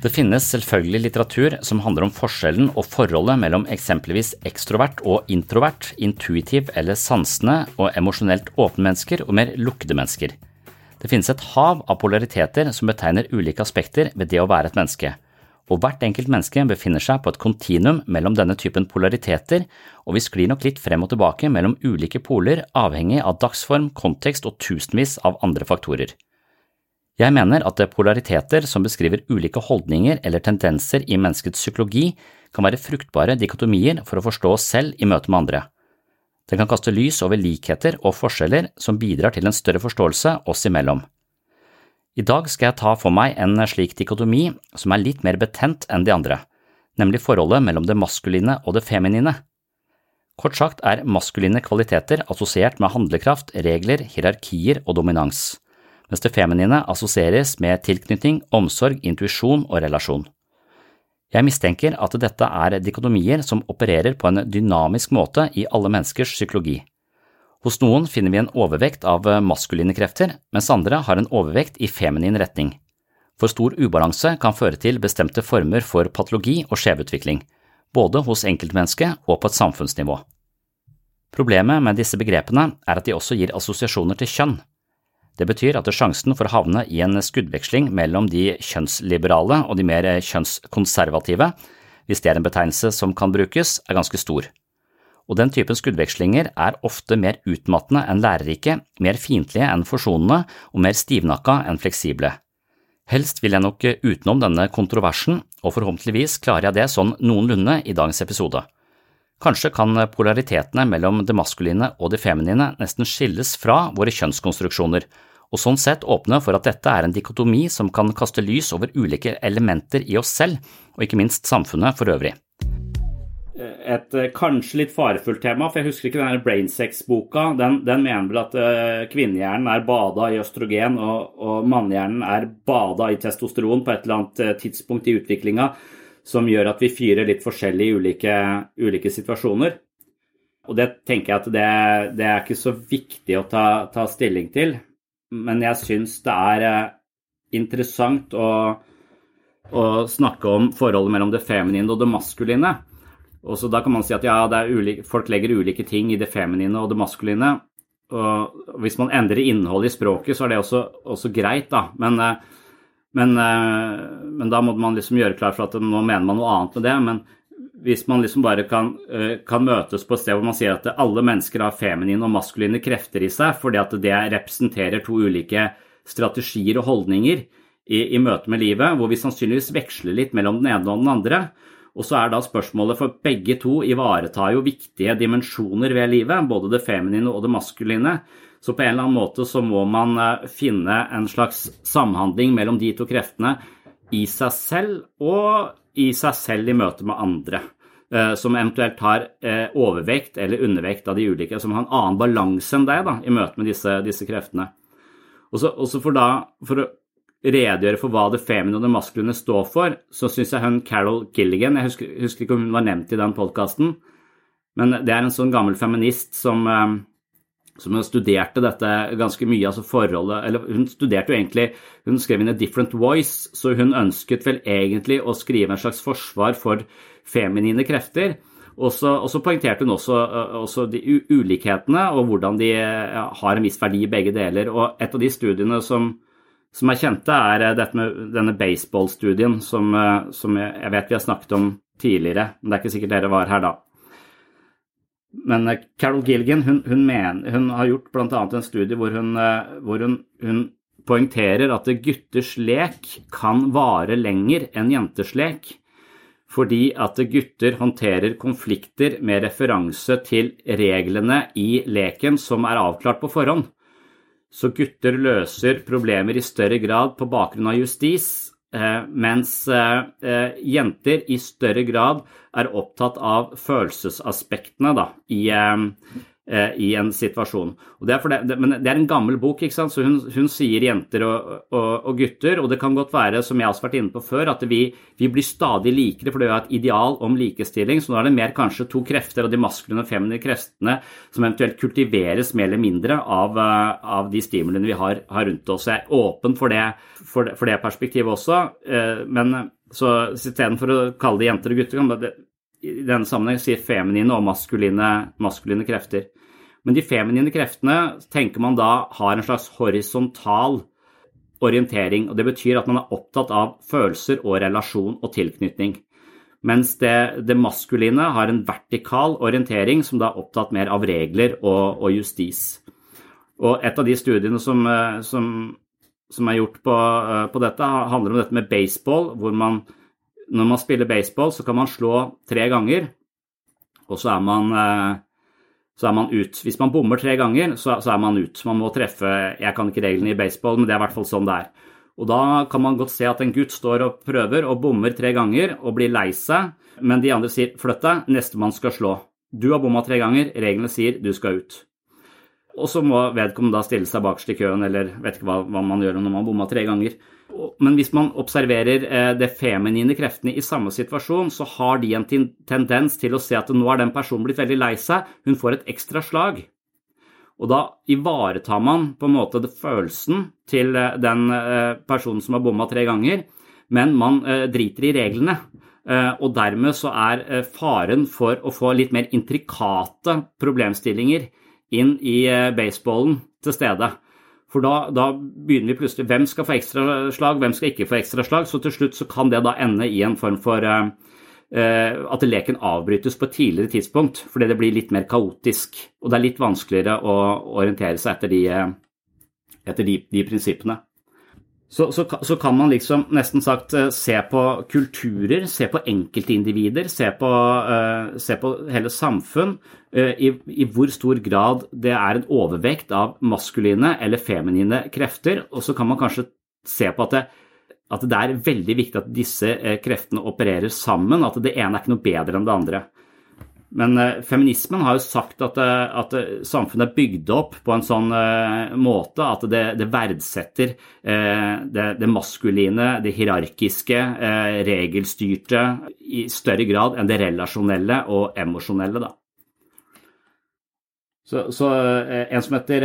Det finnes selvfølgelig litteratur som handler om forskjellen og forholdet mellom eksempelvis ekstrovert og introvert, intuitiv eller sansende og emosjonelt åpne mennesker og mer lukkede mennesker. Det finnes et hav av polariteter som betegner ulike aspekter ved det å være et menneske, og hvert enkelt menneske befinner seg på et kontinuum mellom denne typen polariteter, og vi sklir nok litt frem og tilbake mellom ulike poler avhengig av dagsform, kontekst og tusenvis av andre faktorer. Jeg mener at polariteter som beskriver ulike holdninger eller tendenser i menneskets psykologi, kan være fruktbare dikotomier for å forstå oss selv i møte med andre. Den kan kaste lys over likheter og forskjeller som bidrar til en større forståelse oss imellom. I dag skal jeg ta for meg en slik dikotomi som er litt mer betent enn de andre, nemlig forholdet mellom det maskuline og det feminine. Kort sagt er maskuline kvaliteter assosiert med handlekraft, regler, hierarkier og dominans mens det feminine assosieres med tilknytning, omsorg, intuisjon og relasjon. Jeg mistenker at dette er dikotomier som opererer på en dynamisk måte i alle menneskers psykologi. Hos noen finner vi en overvekt av maskuline krefter, mens andre har en overvekt i feminin retning. For stor ubalanse kan føre til bestemte former for patologi og skjevutvikling, både hos enkeltmennesket og på et samfunnsnivå. Problemet med disse begrepene er at de også gir assosiasjoner til kjønn. Det betyr at sjansen for å havne i en skuddveksling mellom de kjønnsliberale og de mer kjønnskonservative, hvis det er en betegnelse som kan brukes, er ganske stor. Og den typen skuddvekslinger er ofte mer utmattende enn lærerike, mer fiendtlige enn forsonende og mer stivnakka enn fleksible. Helst vil jeg nok utenom denne kontroversen, og forhåpentligvis klarer jeg det sånn noenlunde i dagens episode. Kanskje kan polaritetene mellom det maskuline og det feminine nesten skilles fra våre kjønnskonstruksjoner, og sånn sett åpne for at dette er en dikotomi som kan kaste lys over ulike elementer i oss selv, og ikke minst samfunnet for øvrig. Et eh, kanskje litt farefullt tema, for jeg husker ikke denne Brainsex-boka. Den, den, mener vel at uh, kvinnehjernen er bada i østrogen, og, og mannehjernen er bada i testosteron på et eller annet tidspunkt i utviklinga som gjør at vi fyrer litt forskjellig i ulike, ulike situasjoner. Og det tenker jeg at det, det er ikke så viktig å ta, ta stilling til, men jeg syns det er eh, interessant å, å, snakke om forholdet mellom det feminine og det maskuline. Og så Da kan man si at ja, ulike, folk legger ulike ting i det feminine og det maskuline. Og Hvis man endrer innholdet i språket, så er det også, også greit, da. Men, men, men, da må man liksom gjøre klar for at nå mener man noe annet med det. Men hvis man liksom bare kan, kan, møtes på et sted hvor man sier at alle mennesker har feminine og maskuline krefter i seg, fordi at det representerer to ulike strategier og holdninger i, i møte med livet, hvor vi sannsynligvis veksler litt mellom den ene og den andre. Og så er da spørsmålet for begge to ivaretar jo viktige dimensjoner ved livet, både det feminine og det maskuline. Så på en eller annen måte så må man finne en slags samhandling mellom de to kreftene i seg selv og i seg selv i møte med andre. Som eventuelt har overvekt eller undervekt av de ulike, som har en annen balanse enn deg da, i møte med disse, disse kreftene. Og så for, for å redegjøre for hva det feminine og det maskuline står for, så syns jeg hun Carol Gilligan Jeg husker, husker, ikke om hun var nevnt i den podkasten, men det er en sånn gammel feminist som, som studerte dette ganske mye, altså forholdet Eller hun studerte jo egentlig Hun skrev inn A Different Voice, så hun ønsket vel egentlig å skrive en slags forsvar for feminine krefter. Og så, poengterte hun også, eh, også, de ulikhetene og hvordan de eh, har en viss verdi i begge deler. Og et av de studiene som, som er kjente, er eh, denne baseballstudien som, som jeg vet vi har snakket om tidligere, men det er ikke sikkert dere var her da. Men Carol Gilgan hun, hun, mener, hun har gjort bl.a. en studie hvor, hun, hvor hun, poengterer at gutters lek kan vare lenger enn jenters lek fordi at gutter håndterer konflikter med referanse til reglene i leken som er avklart på forhånd. Så gutter løser problemer i større grad på bakgrunn av justis, eh, mens eh, eh, jenter i større grad er opptatt av følelsesaspektene da, i, Eh, i en situasjon. Det det, men det er en gammel bok, ikke sant? så hun, hun sier jenter og, og, og, gutter. Og det kan godt være, som jeg også har vært inne på før, at vi, vi blir stadig likere, for det er et ideal om likestilling. Så nå er det mer kanskje to krefter av de maskuline og feminine kreftene som eventuelt kultiveres mer eller mindre av, eh, av de stimuliene vi har, har, rundt oss. Jeg er åpen for det, for det, for det perspektivet også. Eh, men så istedenfor å kalle det jenter og gutter, kan man i denne sammenheng sier feminine og maskuline, maskuline krefter. Men de feminine kreftene tenker man da har en slags horisontal orientering. og Det betyr at man er opptatt av følelser og relasjon og tilknytning. Mens det, det maskuline har en vertikal orientering som da er opptatt mer av regler og, og justis. Og Et av de studiene som, eh, som, som er gjort på, eh, på, dette, handler om dette med baseball, hvor man når man spiller baseball, så kan man slå tre ganger, og så er man eh, så er man ut. Hvis man bommer tre ganger, så, så, er man ut. Man må treffe Jeg kan ikke reglene i baseball, men det er i hvert fall sånn det er. Og da kan man godt se at en gutt står og prøver og bommer tre ganger og blir lei seg, men de andre sier 'flytt deg, nestemann skal slå'. Du har bomma tre ganger, reglene sier du skal ut. Og så må vedkommende da stille seg bakerst i køen, eller vet ikke hva, hva man gjør når man bomma tre ganger. Men hvis man observerer eh, det feminine kreftene i samme situasjon, så har de en tendens til å se at nå er den personen blitt veldig lei seg, hun får et ekstra slag. Og da ivaretar man på en måte følelsen til eh, den eh, personen som har bomma tre ganger, men man driter i reglene. Og dermed så er faren for å få litt mer intrikate problemstillinger inn i baseballen til stede. For da, da, begynner vi plutselig Hvem skal få ekstraslag, hvem skal ikke få ekstraslag? Så til slutt så kan det da ende i en form for uh, at leken avbrytes på et tidligere tidspunkt, fordi det blir litt mer kaotisk. Og det er litt vanskeligere å orientere seg etter de, etter de, de prinsippene. Så, så, så, kan man liksom nesten sagt se på kulturer, se på enkeltindivider, se på, uh, se på hele samfunn Uh, i, i, hvor stor grad det er en overvekt av maskuline eller feminine krefter. Og så kan man kanskje se på at det, at det er veldig viktig at disse eh, kreftene opererer sammen, at det ene er ikke noe bedre enn det andre. Men uh, feminismen har jo sagt at, uh, at uh, samfunnet er bygd opp på en sånn måte at det, det verdsetter det, det, maskuline, det hierarkiske, regelstyrte i større grad enn det relasjonelle og emosjonelle. da. Så, så, eh, En som heter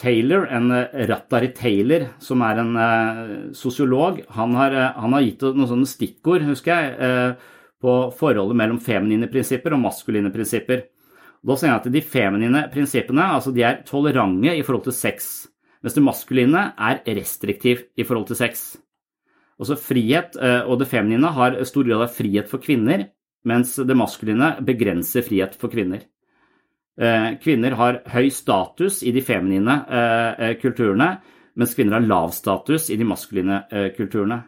Taylor, en Rattari Taylor, som er en sosiolog, han har, han har, gitt noen sånne stikkord, husker jeg, på forholdet mellom feminine prinsipper og maskuline prinsipper. Da sier jeg at De feminine prinsippene altså de er tolerante i forhold til sex, mens det maskuline er restriktivt i forhold til sex. Også Frihet og det feminine har stor grad av frihet for kvinner, mens det maskuline begrenser frihet for kvinner. Eh, kvinner har høy status i de feminine eh, eh, kulturene, mens kvinner har lav status i de maskuline kulturene.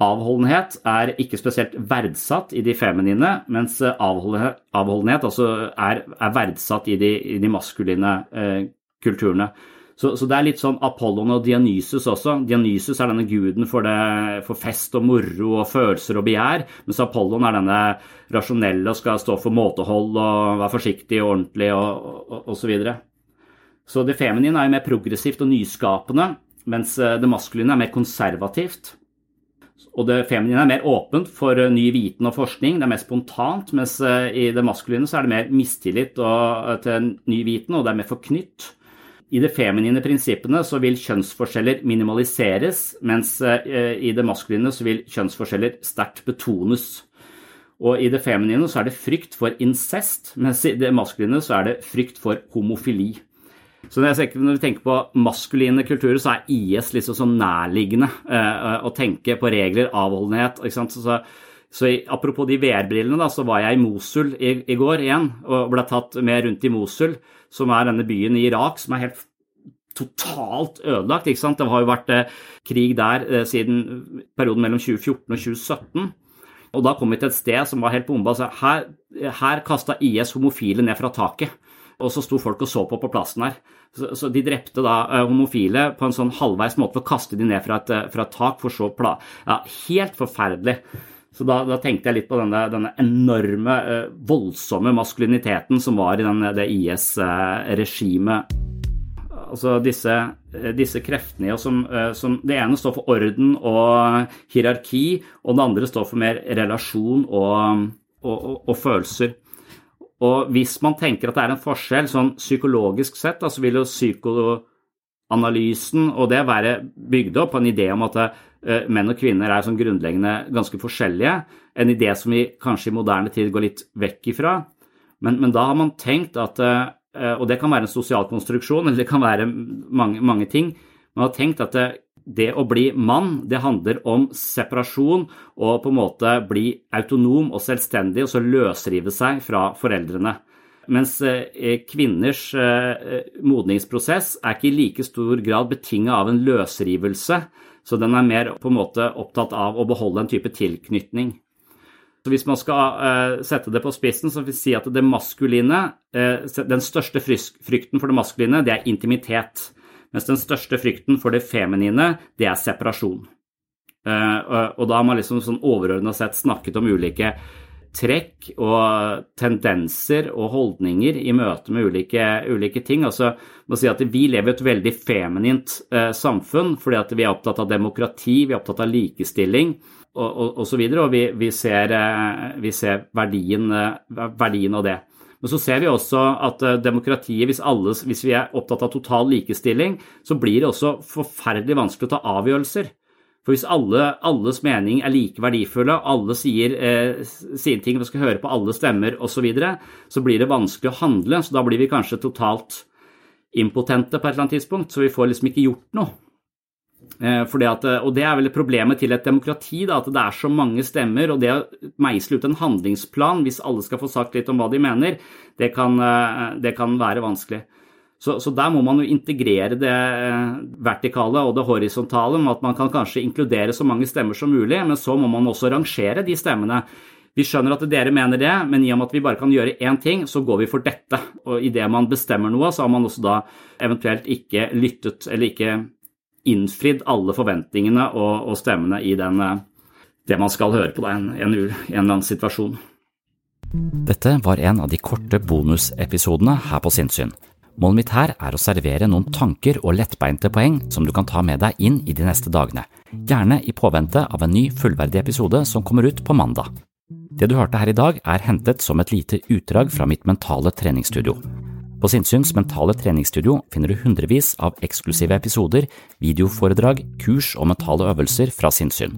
Avholdenhet er ikke spesielt verdsatt i de feminine, mens avholdenhet, altså er, er, verdsatt i de, i de maskuline kulturene. Så, så, det er litt sånn Apollon og Dionysus også. Dionysus er denne guden for, det, for, fest og moro og følelser og begjær, mens Apollon er denne rasjonelle og skal stå for måtehold og være forsiktig og ordentlig og osv. Så, videre. Så det feminine er jo mer progressivt og nyskapende, mens det maskuline er mer konservativt. Og det feminine er mer åpent for ny viten og forskning, det er mer spontant, mens i det maskuline så er det mer mistillit til ny viten, og det er mer forknytt. I de feminine prinsippene så vil kjønnsforskjeller minimaliseres, mens i det maskuline så vil kjønnsforskjeller sterkt betones. Og i det feminine så er det frykt for incest, mens i det maskuline så er det frykt for homofili. Så når, når vi tenker på maskuline kulturer, så er IS liksom så nærliggende eh, å tenke på regler, avholdenhet. ikke sant? Så, så, så Apropos de VR-brillene, så var jeg i Mosul i, i, går igjen og ble tatt med rundt i Mosul, som er denne byen i Irak som er helt totalt ødelagt. ikke sant? Det har jo vært eh, krig der eh, siden perioden mellom 2014 og 2017. Og da kom vi til et sted som var helt bomba. Så her, her kasta IS homofile ned fra taket. Og så sto folk og så på på plassen her. Så, så de drepte da uh, homofile på en sånn halvveis måte for å kaste de ned fra et, uh, fra et tak, for så pla... Ja, helt forferdelig. Så da, da, tenkte jeg litt på denne, denne enorme, uh, voldsomme maskuliniteten som var i den, det IS-regimet altså disse, eh, disse kreftene som, eh, som, Det ene står for orden og hierarki, og det andre står for mer relasjon og, og, og, og følelser. Og hvis man tenker at det er en forskjell sånn psykologisk sett, så vil jo psykoanalysen og det være bygd opp på en idé om at uh, menn og kvinner er sånn grunnleggende ganske forskjellige. En idé som vi kanskje i moderne tid går litt vekk ifra. Men, men da har man tenkt at Eh, og det kan være en sosial konstruksjon, eller det kan være mange, mange ting. Man har tenkt at det, å bli mann, det handler om separasjon og på en måte bli autonom og selvstendig, og så løsrive seg fra foreldrene. Mens eh, kvinners eh, modningsprosess er ikke i like stor grad betinget av en løsrivelse, så den er mer på en måte opptatt av å beholde en type tilknytning. Så Hvis man skal uh, sette det på spissen, så vil vi si at det maskuline Den største frykten for det maskuline, det er intimitet. Mens den største frykten for det feminine, det er separasjon. Uh, og da har man liksom sånn overordna sett snakket om ulike trekk og tendenser og holdninger i møte med ulike, ulike ting. Altså, må si at Vi lever i et veldig feminint samfunn fordi at vi er opptatt av demokrati, vi er opptatt av likestilling og, og, og så og vi, vi, ser, eh, vi ser verdien, eh, verdien, av det. Men så ser vi også at eh, demokratiet, hvis, alle, hvis vi er opptatt av total likestilling, så blir det også forferdelig vanskelig å ta avgjørelser. For hvis alle, alles mening er like verdifulle, alle sier, eh, sine ting, vi skal høre på alle stemmer osv., så, videre, så blir det vanskelig å handle. Så da blir vi kanskje totalt impotente på et eller annet tidspunkt, så vi får liksom ikke gjort noe. Eh, at, eh, og Det er vel problemet til et demokrati, da, at det er så mange stemmer. og Det å meisle ut en handlingsplan hvis alle skal få sagt litt om hva de mener, det kan, eh, det kan være vanskelig. Så, så, der må man jo integrere det vertikale og det horisontale med at man kan kanskje inkludere så mange stemmer som mulig, men så må man også rangere de stemmene. Vi skjønner at dere mener det, men i og med at vi bare kan gjøre én ting, så går vi for dette. Og idet man bestemmer noe, så har man også da eventuelt ikke lyttet eller ikke innfridd alle forventningene og, og stemmene i den, eh, det man skal høre på da, en, en, en eller annen situasjon. Dette var en av de korte bonusepisodene her på Sinnsyn. Målet mitt her er å servere noen tanker og lettbeinte poeng som du kan ta med deg inn i de neste dagene, gjerne i påvente av en ny fullverdig episode som kommer ut på mandag. Det du hørte her i dag er hentet som et lite utdrag fra mitt mentale treningsstudio. På Sinnsyns mentale treningsstudio finner du hundrevis av eksklusive episoder, videoforedrag, kurs og mentale øvelser fra sinnssyn.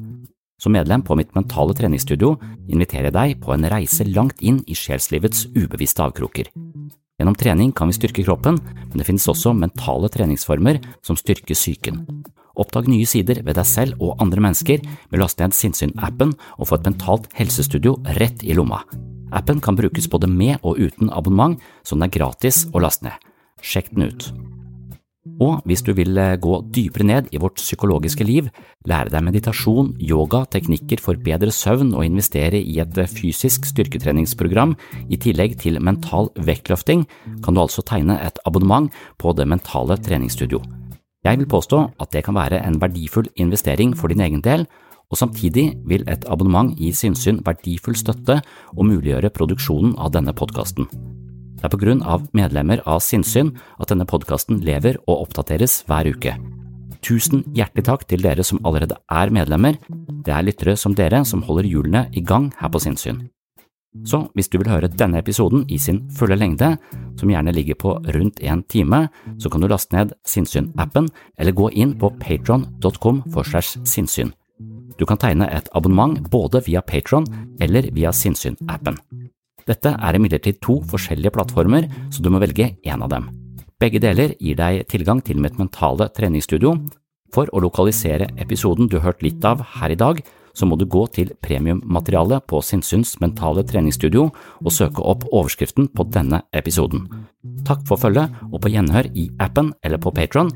Som medlem på mitt mentale treningsstudio inviterer jeg deg på en reise langt inn i sjelslivets ubevisste avkroker. Gjennom trening kan vi styrke kroppen, men det finnes også mentale treningsformer som styrker psyken. Oppdag nye sider ved deg selv og andre mennesker med å laste ned Sinnsyn-appen og få et mentalt helsestudio rett i lomma. Appen kan brukes både med og uten abonnement, så den er gratis å laste ned. Sjekk den ut. Og hvis du vil eh, gå dypere ned i vårt psykologiske liv, lære deg meditasjon, yoga, teknikker for bedre søvn og investere i et eh, fysisk styrketreningsprogram i tillegg til mental vektløfting, kan du altså tegne et abonnement på Det mentale treningsstudio. Jeg vil påstå at det kan være en verdifull investering for din egen del, og samtidig vil et abonnement gi Sinnsyn verdifull støtte og muliggjøre produksjonen av denne podkasten. Det er på grunn av medlemmer av Sinnsyn at denne podkasten lever og oppdateres hver uke. Tusen hjertelig takk til dere som allerede er medlemmer. Det er lyttere som dere som holder hjulene i gang her på Sinnsyn. Så hvis du vil høre denne episoden i sin fulle lengde, som gjerne ligger på rundt en time, så kan du laste ned Sinnsyn-appen eller gå inn på patron.com for segs sinnssyn. Du kan tegne et abonnement både via Patron eller via Sinnsyn-appen. Dette er imidlertid to forskjellige plattformer, så du må velge én av dem. Begge deler gir deg tilgang til mitt mentale treningsstudio. For å lokalisere episoden du hørte litt av her i dag, så må du gå til premiummaterialet på Sinnsyns mentale treningsstudio og søke opp overskriften på denne episoden. Takk for følget, og på gjenhør i appen eller på Patron.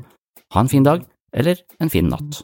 Ha en fin dag, eller en fin natt.